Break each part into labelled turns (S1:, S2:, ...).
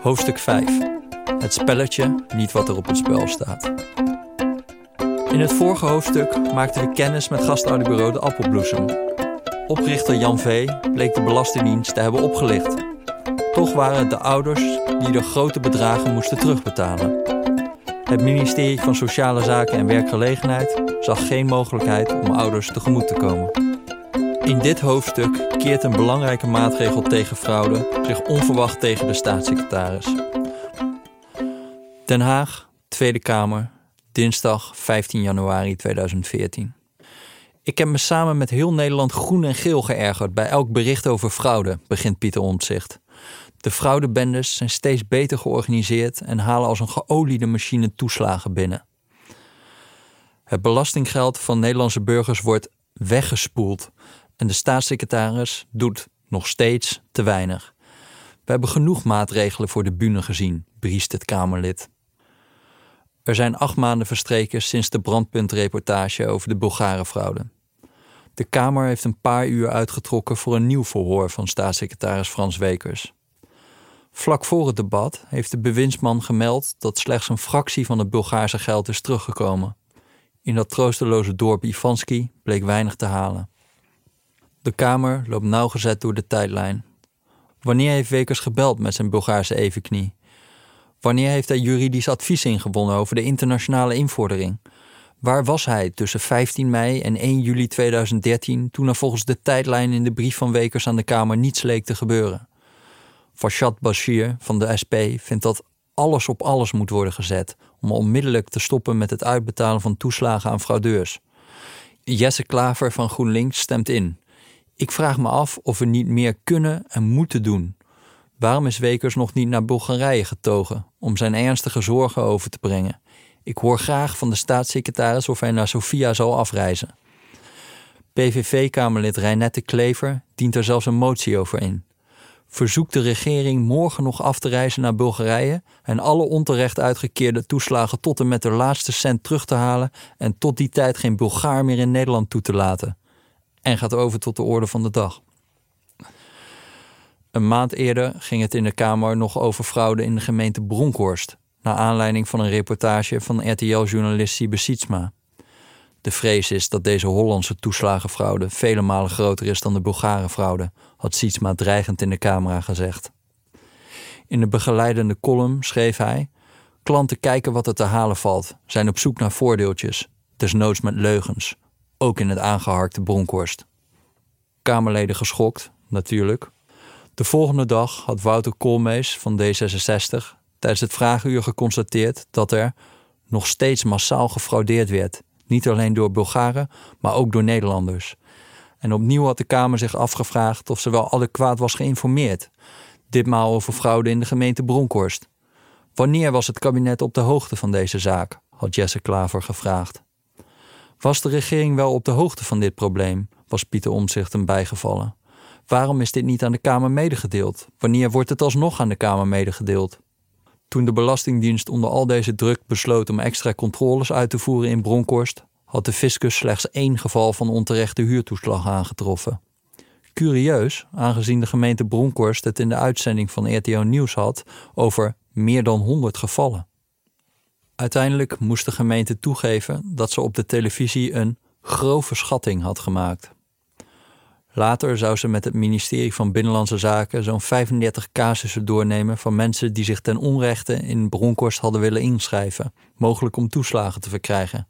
S1: Hoofdstuk 5. Het spelletje, niet wat er op het spel staat. In het vorige hoofdstuk maakten we kennis met gastaudiobureau De Appelbloesem. Oprichter Jan V. bleek de Belastingdienst te hebben opgelicht. Toch waren het de ouders die de grote bedragen moesten terugbetalen. Het ministerie van Sociale Zaken en Werkgelegenheid zag geen mogelijkheid om ouders tegemoet te komen. In dit hoofdstuk keert een belangrijke maatregel tegen fraude zich onverwacht tegen de staatssecretaris. Den Haag, Tweede Kamer, dinsdag 15 januari 2014. Ik heb me samen met heel Nederland groen en geel geërgerd bij elk bericht over fraude, begint Pieter Omtzigt. De fraudebendes zijn steeds beter georganiseerd en halen als een geoliede machine toeslagen binnen. Het belastinggeld van Nederlandse burgers wordt weggespoeld en de staatssecretaris doet nog steeds te weinig. We hebben genoeg maatregelen voor de bühne gezien, briest het Kamerlid. Er zijn acht maanden verstreken sinds de brandpuntreportage over de Bulgarenfraude. De Kamer heeft een paar uur uitgetrokken voor een nieuw verhoor van staatssecretaris Frans Wekers. Vlak voor het debat heeft de bewindsman gemeld dat slechts een fractie van het Bulgaarse geld is teruggekomen. In dat troosteloze dorp Ivanski bleek weinig te halen. De Kamer loopt nauwgezet door de tijdlijn. Wanneer heeft Wekers gebeld met zijn Bulgaarse evenknie? Wanneer heeft hij juridisch advies ingewonnen over de internationale invordering? Waar was hij tussen 15 mei en 1 juli 2013 toen er volgens de tijdlijn in de brief van Wekers aan de Kamer niets leek te gebeuren? Farshad Bashir van de SP vindt dat alles op alles moet worden gezet om onmiddellijk te stoppen met het uitbetalen van toeslagen aan fraudeurs. Jesse Klaver van GroenLinks stemt in. Ik vraag me af of we niet meer kunnen en moeten doen. Waarom is Wekers nog niet naar Bulgarije getogen om zijn ernstige zorgen over te brengen? Ik hoor graag van de staatssecretaris of hij naar Sofia zal afreizen. PVV-Kamerlid Reinette Klever dient er zelfs een motie over in. Verzoekt de regering morgen nog af te reizen naar Bulgarije en alle onterecht uitgekeerde toeslagen tot en met de laatste cent terug te halen en tot die tijd geen Bulgaar meer in Nederland toe te laten. En gaat over tot de orde van de dag. Een maand eerder ging het in de Kamer nog over fraude in de gemeente Bronkhorst, naar aanleiding van een reportage van RTL-journalist Siebe Sietsma. De vrees is dat deze Hollandse toeslagenfraude vele malen groter is dan de Bulgarenfraude, had Sietsma dreigend in de camera gezegd. In de begeleidende column schreef hij: Klanten kijken wat er te halen valt, zijn op zoek naar voordeeltjes, desnoods met leugens, ook in het aangeharkte Bronkhorst. Kamerleden geschokt, natuurlijk, de volgende dag had Wouter Koolmees van D66 tijdens het vragenuur geconstateerd dat er nog steeds massaal gefraudeerd werd. Niet alleen door Bulgaren, maar ook door Nederlanders. En opnieuw had de Kamer zich afgevraagd of ze wel adequaat was geïnformeerd. Ditmaal over fraude in de gemeente Bronkhorst. Wanneer was het kabinet op de hoogte van deze zaak? had Jesse Klaver gevraagd. Was de regering wel op de hoogte van dit probleem? was Pieter Omtzigt hem bijgevallen. Waarom is dit niet aan de Kamer medegedeeld? Wanneer wordt het alsnog aan de Kamer medegedeeld? Toen de Belastingdienst onder al deze druk besloot om extra controles uit te voeren in Bronkhorst, had de fiscus slechts één geval van onterechte huurtoeslag aangetroffen. Curieus, aangezien de gemeente Bronkhorst het in de uitzending van RTO Nieuws had over meer dan 100 gevallen. Uiteindelijk moest de gemeente toegeven dat ze op de televisie een grove schatting had gemaakt. Later zou ze met het ministerie van Binnenlandse Zaken zo'n 35 casussen doornemen van mensen die zich ten onrechte in Bronkhorst hadden willen inschrijven, mogelijk om toeslagen te verkrijgen.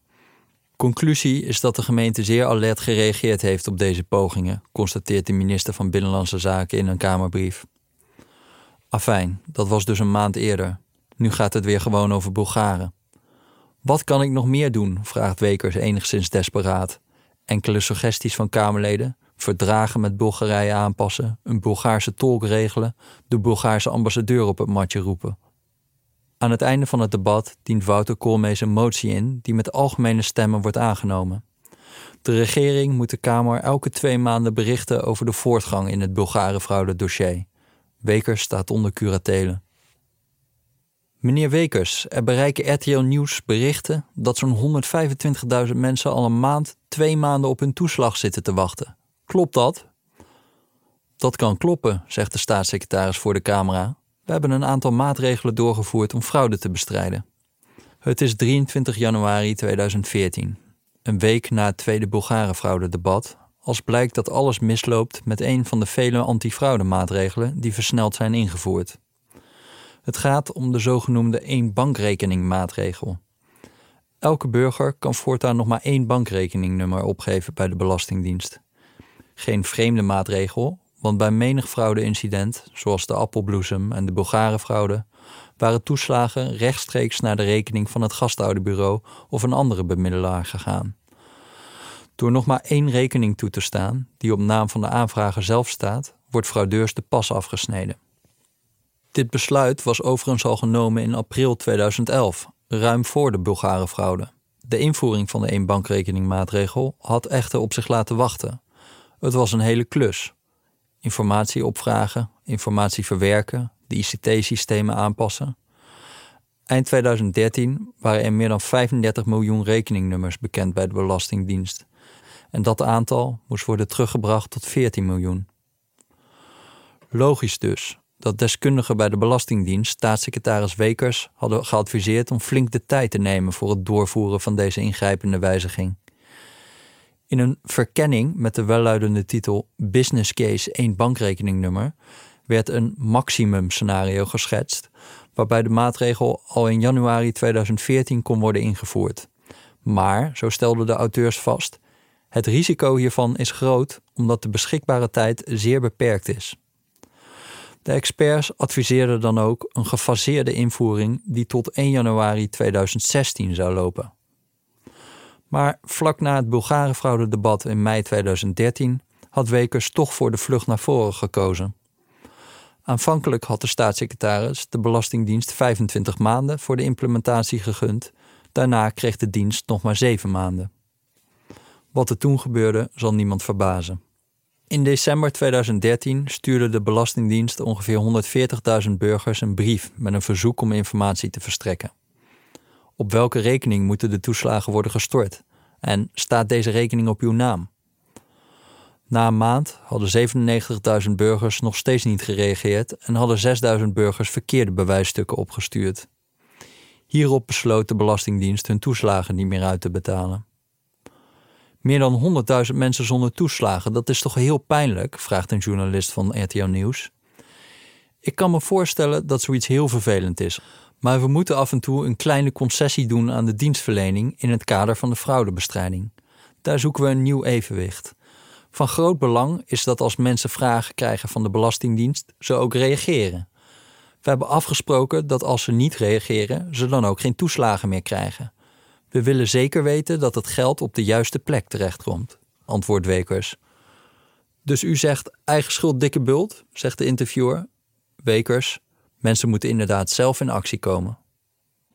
S1: Conclusie is dat de gemeente zeer alert gereageerd heeft op deze pogingen, constateert de minister van Binnenlandse Zaken in een Kamerbrief. Afijn, dat was dus een maand eerder. Nu gaat het weer gewoon over Bulgaren. Wat kan ik nog meer doen? vraagt Wekers enigszins desperaat. Enkele suggesties van Kamerleden, verdragen met Bulgarije aanpassen, een Bulgaarse tolk regelen, de Bulgaarse ambassadeur op het matje roepen. Aan het einde van het debat dient Wouter Koolmees een motie in die met algemene stemmen wordt aangenomen. De regering moet de Kamer elke twee maanden berichten over de voortgang in het Bulgarenfraude dossier. Wekers staat onder curatele. Meneer Wekers, er bereiken RTL Nieuws berichten dat zo'n 125.000 mensen al een maand twee maanden op hun toeslag zitten te wachten. Klopt dat? Dat kan kloppen, zegt de staatssecretaris voor de camera. We hebben een aantal maatregelen doorgevoerd om fraude te bestrijden. Het is 23 januari 2014, een week na het tweede Bulgare-fraude-debat, als blijkt dat alles misloopt met een van de vele antifraudemaatregelen die versneld zijn ingevoerd. Het gaat om de zogenoemde één bankrekening maatregel. Elke burger kan voortaan nog maar één bankrekeningnummer opgeven bij de Belastingdienst. Geen vreemde maatregel, want bij menig fraudeincident, zoals de appelbloesem en de Bulgarenfraude, waren toeslagen rechtstreeks naar de rekening van het gastouderbureau of een andere bemiddelaar gegaan. Door nog maar één rekening toe te staan, die op naam van de aanvrager zelf staat, wordt fraudeurs de pas afgesneden. Dit besluit was overigens al genomen in april 2011, ruim voor de Bulgarenfraude. De invoering van de één bankrekeningmaatregel had echter op zich laten wachten. Het was een hele klus. Informatie opvragen, informatie verwerken, de ICT-systemen aanpassen. Eind 2013 waren er meer dan 35 miljoen rekeningnummers bekend bij de Belastingdienst. En dat aantal moest worden teruggebracht tot 14 miljoen. Logisch dus dat deskundigen bij de Belastingdienst staatssecretaris Wekers hadden geadviseerd om flink de tijd te nemen voor het doorvoeren van deze ingrijpende wijziging. In een verkenning met de welluidende titel Business Case 1 bankrekeningnummer werd een maximum scenario geschetst, waarbij de maatregel al in januari 2014 kon worden ingevoerd. Maar, zo stelden de auteurs vast, het risico hiervan is groot omdat de beschikbare tijd zeer beperkt is. De experts adviseerden dan ook een gefaseerde invoering die tot 1 januari 2016 zou lopen. Maar vlak na het Bulgarenfraude-debat in mei 2013 had Wekers toch voor de vlucht naar voren gekozen. Aanvankelijk had de staatssecretaris de Belastingdienst 25 maanden voor de implementatie gegund. Daarna kreeg de dienst nog maar 7 maanden. Wat er toen gebeurde, zal niemand verbazen. In december 2013 stuurde de Belastingdienst ongeveer 140.000 burgers een brief met een verzoek om informatie te verstrekken. Op welke rekening moeten de toeslagen worden gestort? En staat deze rekening op uw naam? Na een maand hadden 97.000 burgers nog steeds niet gereageerd en hadden 6.000 burgers verkeerde bewijsstukken opgestuurd. Hierop besloot de Belastingdienst hun toeslagen niet meer uit te betalen. Meer dan 100.000 mensen zonder toeslagen, dat is toch heel pijnlijk? vraagt een journalist van RTL Nieuws. Ik kan me voorstellen dat zoiets heel vervelend is, maar we moeten af en toe een kleine concessie doen aan de dienstverlening in het kader van de fraudebestrijding. Daar zoeken we een nieuw evenwicht. Van groot belang is dat als mensen vragen krijgen van de Belastingdienst, ze ook reageren. We hebben afgesproken dat als ze niet reageren, ze dan ook geen toeslagen meer krijgen. We willen zeker weten dat het geld op de juiste plek terechtkomt, antwoordt Wekers. Dus u zegt eigen schuld dikke bult, zegt de interviewer. Wekers, mensen moeten inderdaad zelf in actie komen.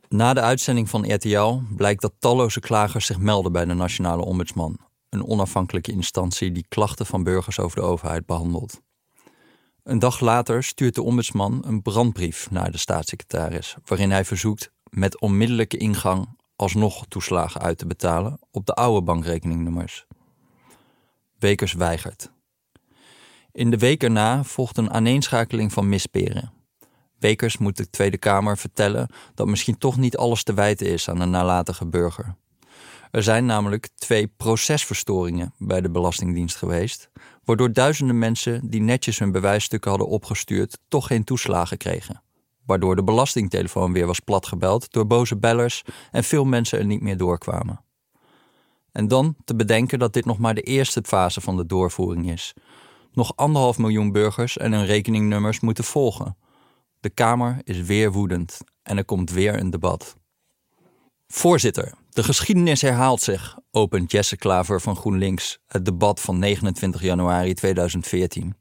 S1: Na de uitzending van RTL blijkt dat talloze klagers zich melden bij de Nationale Ombudsman, een onafhankelijke instantie die klachten van burgers over de overheid behandelt. Een dag later stuurt de ombudsman een brandbrief naar de staatssecretaris, waarin hij verzoekt met onmiddellijke ingang alsnog toeslagen uit te betalen op de oude bankrekeningnummers. Wekers weigert. In de week erna volgt een aaneenschakeling van misperen. Wekers moet de Tweede Kamer vertellen dat misschien toch niet alles te wijten is aan een nalatige burger. Er zijn namelijk twee procesverstoringen bij de Belastingdienst geweest, waardoor duizenden mensen die netjes hun bewijsstukken hadden opgestuurd toch geen toeslagen kregen waardoor de belastingtelefoon weer was platgebeld door boze bellers en veel mensen er niet meer doorkwamen. En dan te bedenken dat dit nog maar de eerste fase van de doorvoering is. Nog anderhalf miljoen burgers en hun rekeningnummers moeten volgen. De Kamer is weer woedend en er komt weer een debat. Voorzitter, de geschiedenis herhaalt zich, opent Jesse Klaver van GroenLinks het debat van 29 januari 2014.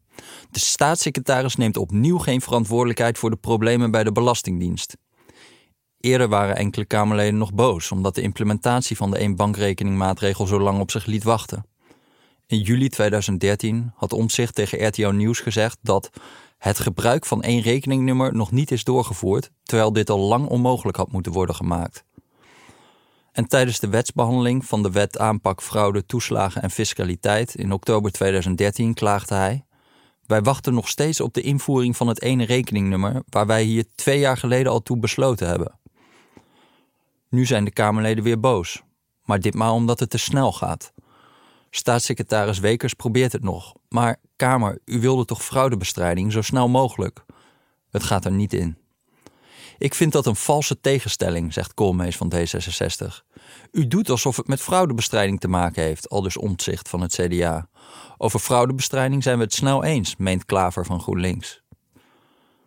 S1: De staatssecretaris neemt opnieuw geen verantwoordelijkheid voor de problemen bij de Belastingdienst. Eerder waren enkele Kamerleden nog boos omdat de implementatie van de één bankrekeningmaatregel zo lang op zich liet wachten. In juli 2013 had Omtzigt tegen RTO Nieuws gezegd dat het gebruik van één rekeningnummer nog niet is doorgevoerd, terwijl dit al lang onmogelijk had moeten worden gemaakt. En tijdens de wetsbehandeling van de wet aanpak fraude, toeslagen en fiscaliteit in oktober 2013 klaagde hij: Wij wachten nog steeds op de invoering van het ene rekeningnummer waar wij hier twee jaar geleden al toe besloten hebben. Nu zijn de Kamerleden weer boos, maar ditmaal omdat het te snel gaat. Staatssecretaris Wekers probeert het nog, maar Kamer, u wilde toch fraudebestrijding zo snel mogelijk? Het gaat er niet in. Ik vind dat een valse tegenstelling, zegt Koolmees van D66. U doet alsof het met fraudebestrijding te maken heeft, al dus omzicht van het CDA. Over fraudebestrijding zijn we het snel eens, meent Klaver van GroenLinks.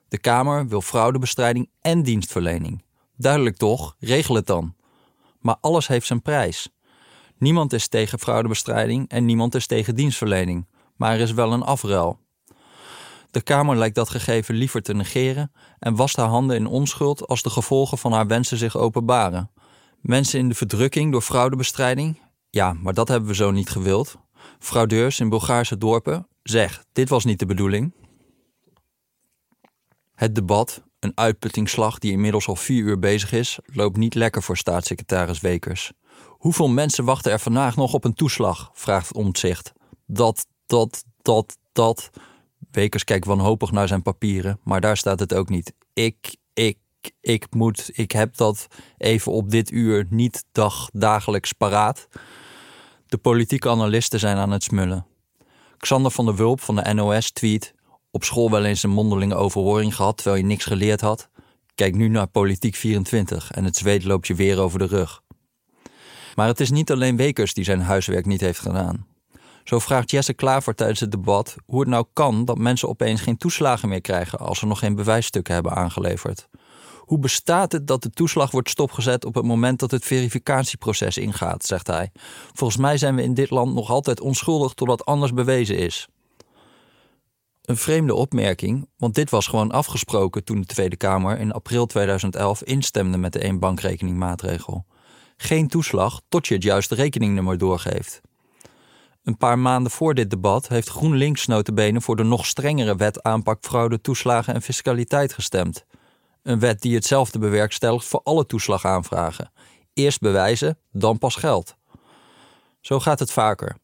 S1: De Kamer wil fraudebestrijding en dienstverlening. Duidelijk toch, regel het dan. Maar alles heeft zijn prijs. Niemand is tegen fraudebestrijding en niemand is tegen dienstverlening. Maar er is wel een afruil. De Kamer lijkt dat gegeven liever te negeren en wast haar handen in onschuld als de gevolgen van haar wensen zich openbaren. Mensen in de verdrukking door fraudebestrijding? Ja, maar dat hebben we zo niet gewild. Fraudeurs in Bulgaarse dorpen? Zeg, dit was niet de bedoeling. Het debat, een uitputtingsslag die inmiddels al vier uur bezig is, loopt niet lekker voor staatssecretaris Wekers. Hoeveel mensen wachten er vandaag nog op een toeslag? vraagt Omtzigt. Dat, dat, dat, dat. Wekers kijkt wanhopig naar zijn papieren, maar daar staat het ook niet. Ik, ik, ik moet, ik heb dat even op dit uur niet dag, dagelijks paraat. De politieke analisten zijn aan het smullen. Xander van der Wulp van de NOS tweet: Op school wel eens een mondelinge overhoring gehad terwijl je niks geleerd had. Kijk nu naar Politiek 24 en het zweet loopt je weer over de rug. Maar het is niet alleen Wekers die zijn huiswerk niet heeft gedaan. Zo vraagt Jesse Klaver tijdens het debat hoe het nou kan dat mensen opeens geen toeslagen meer krijgen als ze nog geen bewijsstukken hebben aangeleverd. Hoe bestaat het dat de toeslag wordt stopgezet op het moment dat het verificatieproces ingaat, zegt hij. Volgens mij zijn we in dit land nog altijd onschuldig totdat anders bewezen is. Een vreemde opmerking, want dit was gewoon afgesproken toen de Tweede Kamer in april 2011 instemde met de één bankrekeningmaatregel. Geen toeslag tot je het juiste rekeningnummer doorgeeft. Een paar maanden voor dit debat heeft GroenLinks notabene voor de nog strengere wet aanpak fraude, toeslagen en fiscaliteit gestemd. Een wet die hetzelfde bewerkstelligt voor alle toeslagaanvragen. Eerst bewijzen, dan pas geld. Zo gaat het vaker.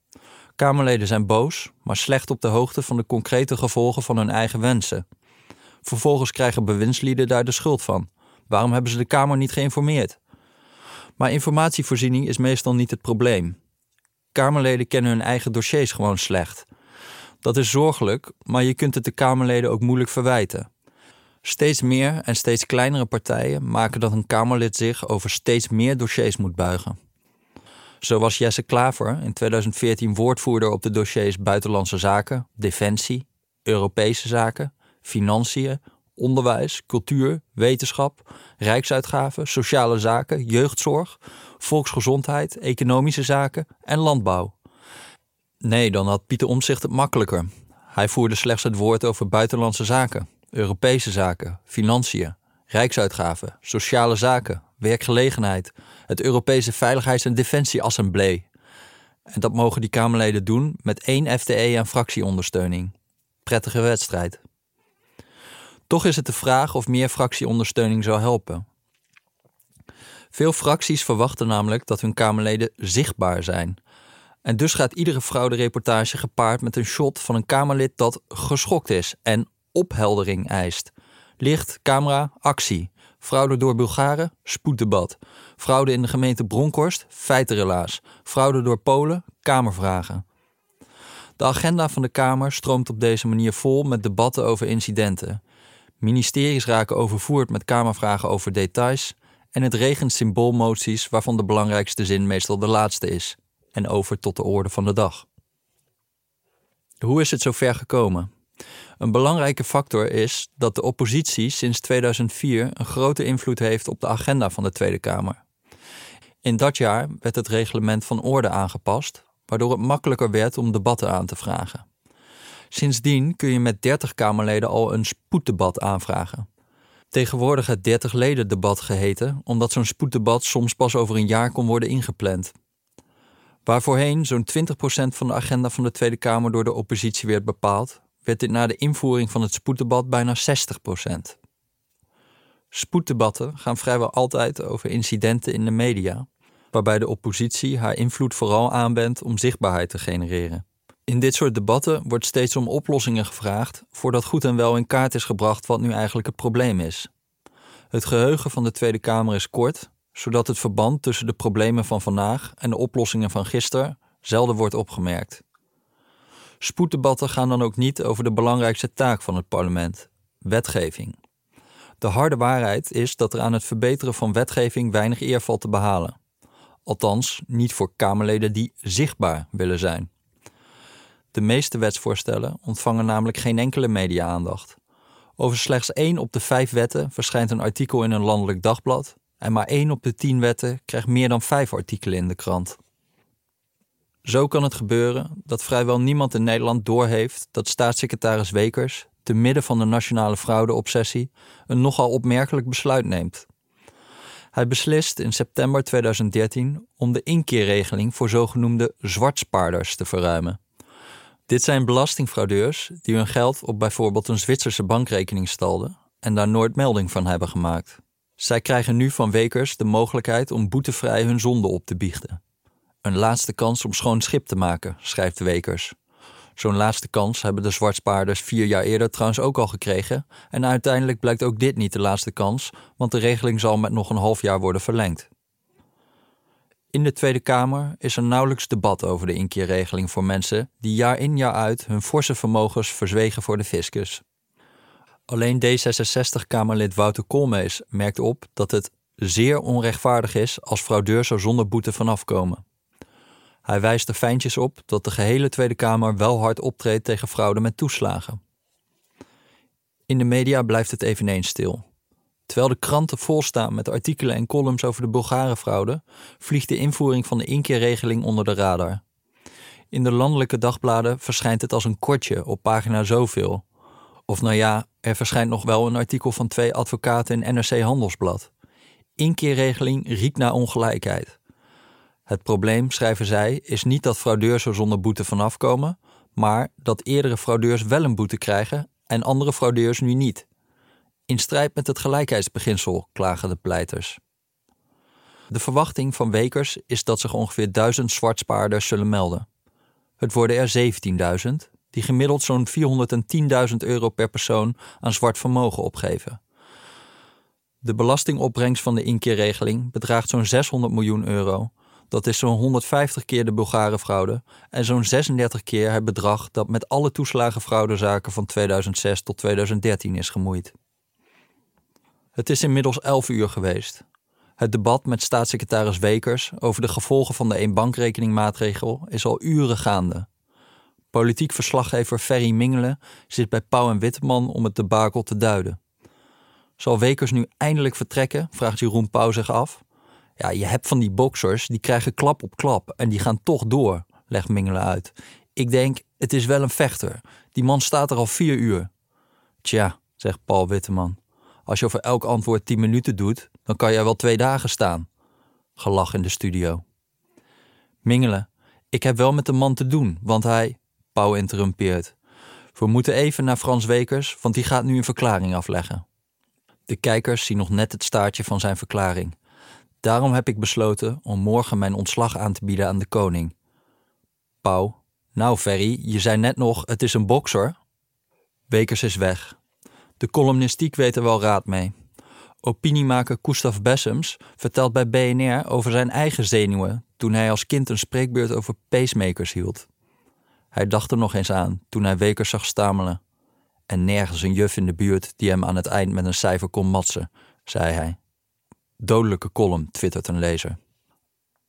S1: Kamerleden zijn boos, maar slecht op de hoogte van de concrete gevolgen van hun eigen wensen. Vervolgens krijgen bewindslieden daar de schuld van. Waarom hebben ze de Kamer niet geïnformeerd? Maar informatievoorziening is meestal niet het probleem. Kamerleden kennen hun eigen dossiers gewoon slecht. Dat is zorgelijk, maar je kunt het de Kamerleden ook moeilijk verwijten. Steeds meer en steeds kleinere partijen maken dat een Kamerlid zich over steeds meer dossiers moet buigen. Zo was Jesse Klaver in 2014 woordvoerder op de dossiers Buitenlandse Zaken, Defensie, Europese Zaken, Financiën, Onderwijs, Cultuur, Wetenschap, Rijksuitgaven, Sociale Zaken, Jeugdzorg, volksgezondheid, economische zaken en landbouw. Nee, dan had Pieter Omzicht het makkelijker. Hij voerde slechts het woord over buitenlandse zaken, Europese zaken, financiën, rijksuitgaven, sociale zaken, werkgelegenheid, het Europese Veiligheids- en Defensieassemblee. En dat mogen die Kamerleden doen met één FTE aan fractieondersteuning. Prettige wedstrijd. Toch is het de vraag of meer fractieondersteuning zou helpen. Veel fracties verwachten namelijk dat hun Kamerleden zichtbaar zijn. En dus gaat iedere fraudereportage gepaard met een shot van een Kamerlid dat geschokt is en opheldering eist. Licht, camera, actie. Fraude door Bulgaren, spoeddebat. Fraude in de gemeente Bronkhorst, feitenrelaas. Fraude door Polen, kamervragen. De agenda van de Kamer stroomt op deze manier vol met debatten over incidenten. Ministeries raken overvoerd met Kamervragen over details en het regent symboolmoties waarvan de belangrijkste zin meestal de laatste is en over tot de orde van de dag. Hoe is het zover gekomen? Een belangrijke factor is dat de oppositie sinds 2004 een grote invloed heeft op de agenda van de Tweede Kamer. In dat jaar werd het reglement van orde aangepast, waardoor het makkelijker werd om debatten aan te vragen. Sindsdien kun je met 30 Kamerleden al een spoeddebat aanvragen. Tegenwoordig het 30 leden debat geheten, omdat zo'n spoeddebat soms pas over een jaar kon worden ingepland. Waar voorheen zo'n 20% van de agenda van de Tweede Kamer door de oppositie werd bepaald, werd dit na de invoering van het spoeddebat bijna 60%. Spoeddebatten gaan vrijwel altijd over incidenten in de media. waarbij de oppositie haar invloed vooral aanwendt om zichtbaarheid te genereren. In dit soort debatten wordt steeds om oplossingen gevraagd voordat goed en wel in kaart is gebracht wat nu eigenlijk het probleem is. Het geheugen van de Tweede Kamer is kort, zodat het verband tussen de problemen van vandaag en de oplossingen van gisteren zelden wordt opgemerkt. Spoeddebatten gaan dan ook niet over de belangrijkste taak van het parlement: wetgeving. De harde waarheid is dat er aan het verbeteren van wetgeving weinig eer valt te behalen. Althans, niet voor Kamerleden die zichtbaar willen zijn. De meeste wetsvoorstellen ontvangen namelijk geen enkele media-aandacht. Over slechts één op de vijf wetten verschijnt een artikel in een landelijk dagblad en maar één op de tien wetten krijgt meer dan vijf artikelen in de krant. Zo kan het gebeuren dat vrijwel niemand in Nederland doorheeft dat staatssecretaris Wekers, te midden van de nationale fraudeobsessie, een nogal opmerkelijk besluit neemt. Hij beslist in september 2013 om de inkeerregeling voor zogenoemde zwartspaarders te verruimen. Dit zijn belastingfraudeurs die hun geld op bijvoorbeeld een Zwitserse bankrekening stalden en daar nooit melding van hebben gemaakt. Zij krijgen nu van Wekers de mogelijkheid om boetevrij hun zonde op te biechten. Een laatste kans om schoon schip te maken, schrijft Wekers. Zo'n laatste kans hebben de zwartspaarders vier jaar eerder trouwens ook al gekregen. En uiteindelijk blijkt ook dit niet de laatste kans, want de regeling zal met nog een half jaar worden verlengd. In de Tweede Kamer is er nauwelijks debat over de inkeerregeling voor mensen die jaar in jaar uit hun forse vermogens verzwegen voor de fiscus. Alleen D66-Kamerlid Wouter Koolmees merkt op dat het zeer onrechtvaardig is als fraudeurs er zonder boete vanaf komen. Hij wijst er fijntjes op dat de gehele Tweede Kamer wel hard optreedt tegen fraude met toeslagen. In de media blijft het eveneens stil. Terwijl de kranten volstaan met artikelen en columns over de Bulgarenfraude, vliegt de invoering van de inkeerregeling onder de radar. In de landelijke dagbladen verschijnt het als een kortje op pagina zoveel. Of nou ja, er verschijnt nog wel een artikel van twee advocaten in NRC Handelsblad. Inkeerregeling riekt naar ongelijkheid. Het probleem, schrijven zij, is niet dat fraudeurs er zonder boete vanaf komen, maar dat eerdere fraudeurs wel een boete krijgen en andere fraudeurs nu niet. In strijd met het gelijkheidsbeginsel, klagen de pleiters. De verwachting van Wekers is dat zich ongeveer duizend zwartspaarders zullen melden. Het worden er 17.000, die gemiddeld zo'n 410.000 euro per persoon aan zwart vermogen opgeven. De belastingopbrengst van de inkeerregeling bedraagt zo'n 600 miljoen euro. Dat is zo'n 150 keer de Bulgarenfraude en zo'n 36 keer het bedrag dat met alle toeslagenfraudezaken van 2006 tot 2013 is gemoeid. Het is inmiddels 11 uur geweest. Het debat met staatssecretaris Wekers over de gevolgen van de eenbankrekeningmaatregel is al uren gaande. Politiek verslaggever Ferry Mingelen zit bij Pauw en Witteman om het debakel te duiden. Zal Wekers nu eindelijk vertrekken? vraagt Jeroen Pauw zich af. Ja, je hebt van die boxers, die krijgen klap op klap en die gaan toch door, legt Mingelen uit. Ik denk, het is wel een vechter. Die man staat er al vier uur. Tja, zegt Paul Witteman. Als je over elk antwoord tien minuten doet, dan kan jij wel twee dagen staan. Gelach in de studio. Mingelen, ik heb wel met de man te doen, want hij. Pauw interrumpeert. We moeten even naar Frans Wekers, want die gaat nu een verklaring afleggen. De kijkers zien nog net het staartje van zijn verklaring. Daarom heb ik besloten om morgen mijn ontslag aan te bieden aan de koning. Pauw, nou Ferry, je zei net nog, het is een bokser. Wekers is weg. De columnistiek weet er wel raad mee. Opiniemaker Gustav Bessems vertelt bij BNR over zijn eigen zenuwen toen hij als kind een spreekbeurt over pacemakers hield. Hij dacht er nog eens aan toen hij Wekers zag stamelen. En nergens een juf in de buurt die hem aan het eind met een cijfer kon matsen, zei hij. Dodelijke column, twittert een lezer.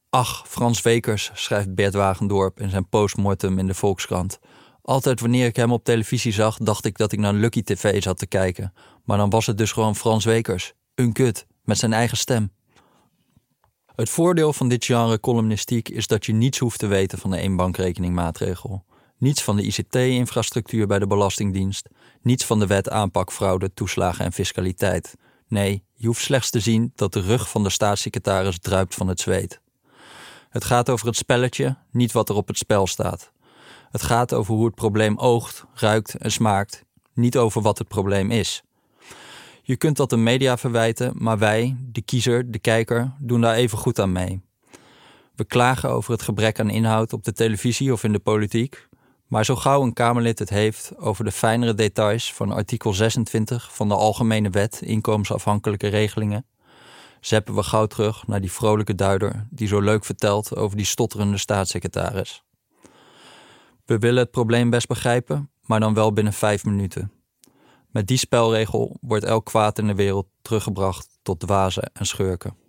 S1: Ach, Frans Wekers, schrijft Bert Wagendorp in zijn postmortem in de Volkskrant. Altijd wanneer ik hem op televisie zag, dacht ik dat ik naar Lucky TV zat te kijken. Maar dan was het dus gewoon Frans Wekers. Een kut, met zijn eigen stem. Het voordeel van dit genre columnistiek is dat je niets hoeft te weten van de eenbankrekeningmaatregel. Niets van de ICT-infrastructuur bij de Belastingdienst. Niets van de wet aanpak fraude, toeslagen en fiscaliteit. Nee, je hoeft slechts te zien dat de rug van de staatssecretaris druipt van het zweet. Het gaat over het spelletje, niet wat er op het spel staat. Het gaat over hoe het probleem oogt, ruikt en smaakt, niet over wat het probleem is. Je kunt dat de media verwijten, maar wij, de kiezer, de kijker, doen daar even goed aan mee. We klagen over het gebrek aan inhoud op de televisie of in de politiek. Maar zo gauw een Kamerlid het heeft over de fijnere details van artikel 26 van de Algemene Wet inkomensafhankelijke regelingen, zeppen we gauw terug naar die vrolijke duider die zo leuk vertelt over die stotterende staatssecretaris. We willen het probleem best begrijpen, maar dan wel binnen vijf minuten. Met die spelregel wordt elk kwaad in de wereld teruggebracht tot dwazen en schurken.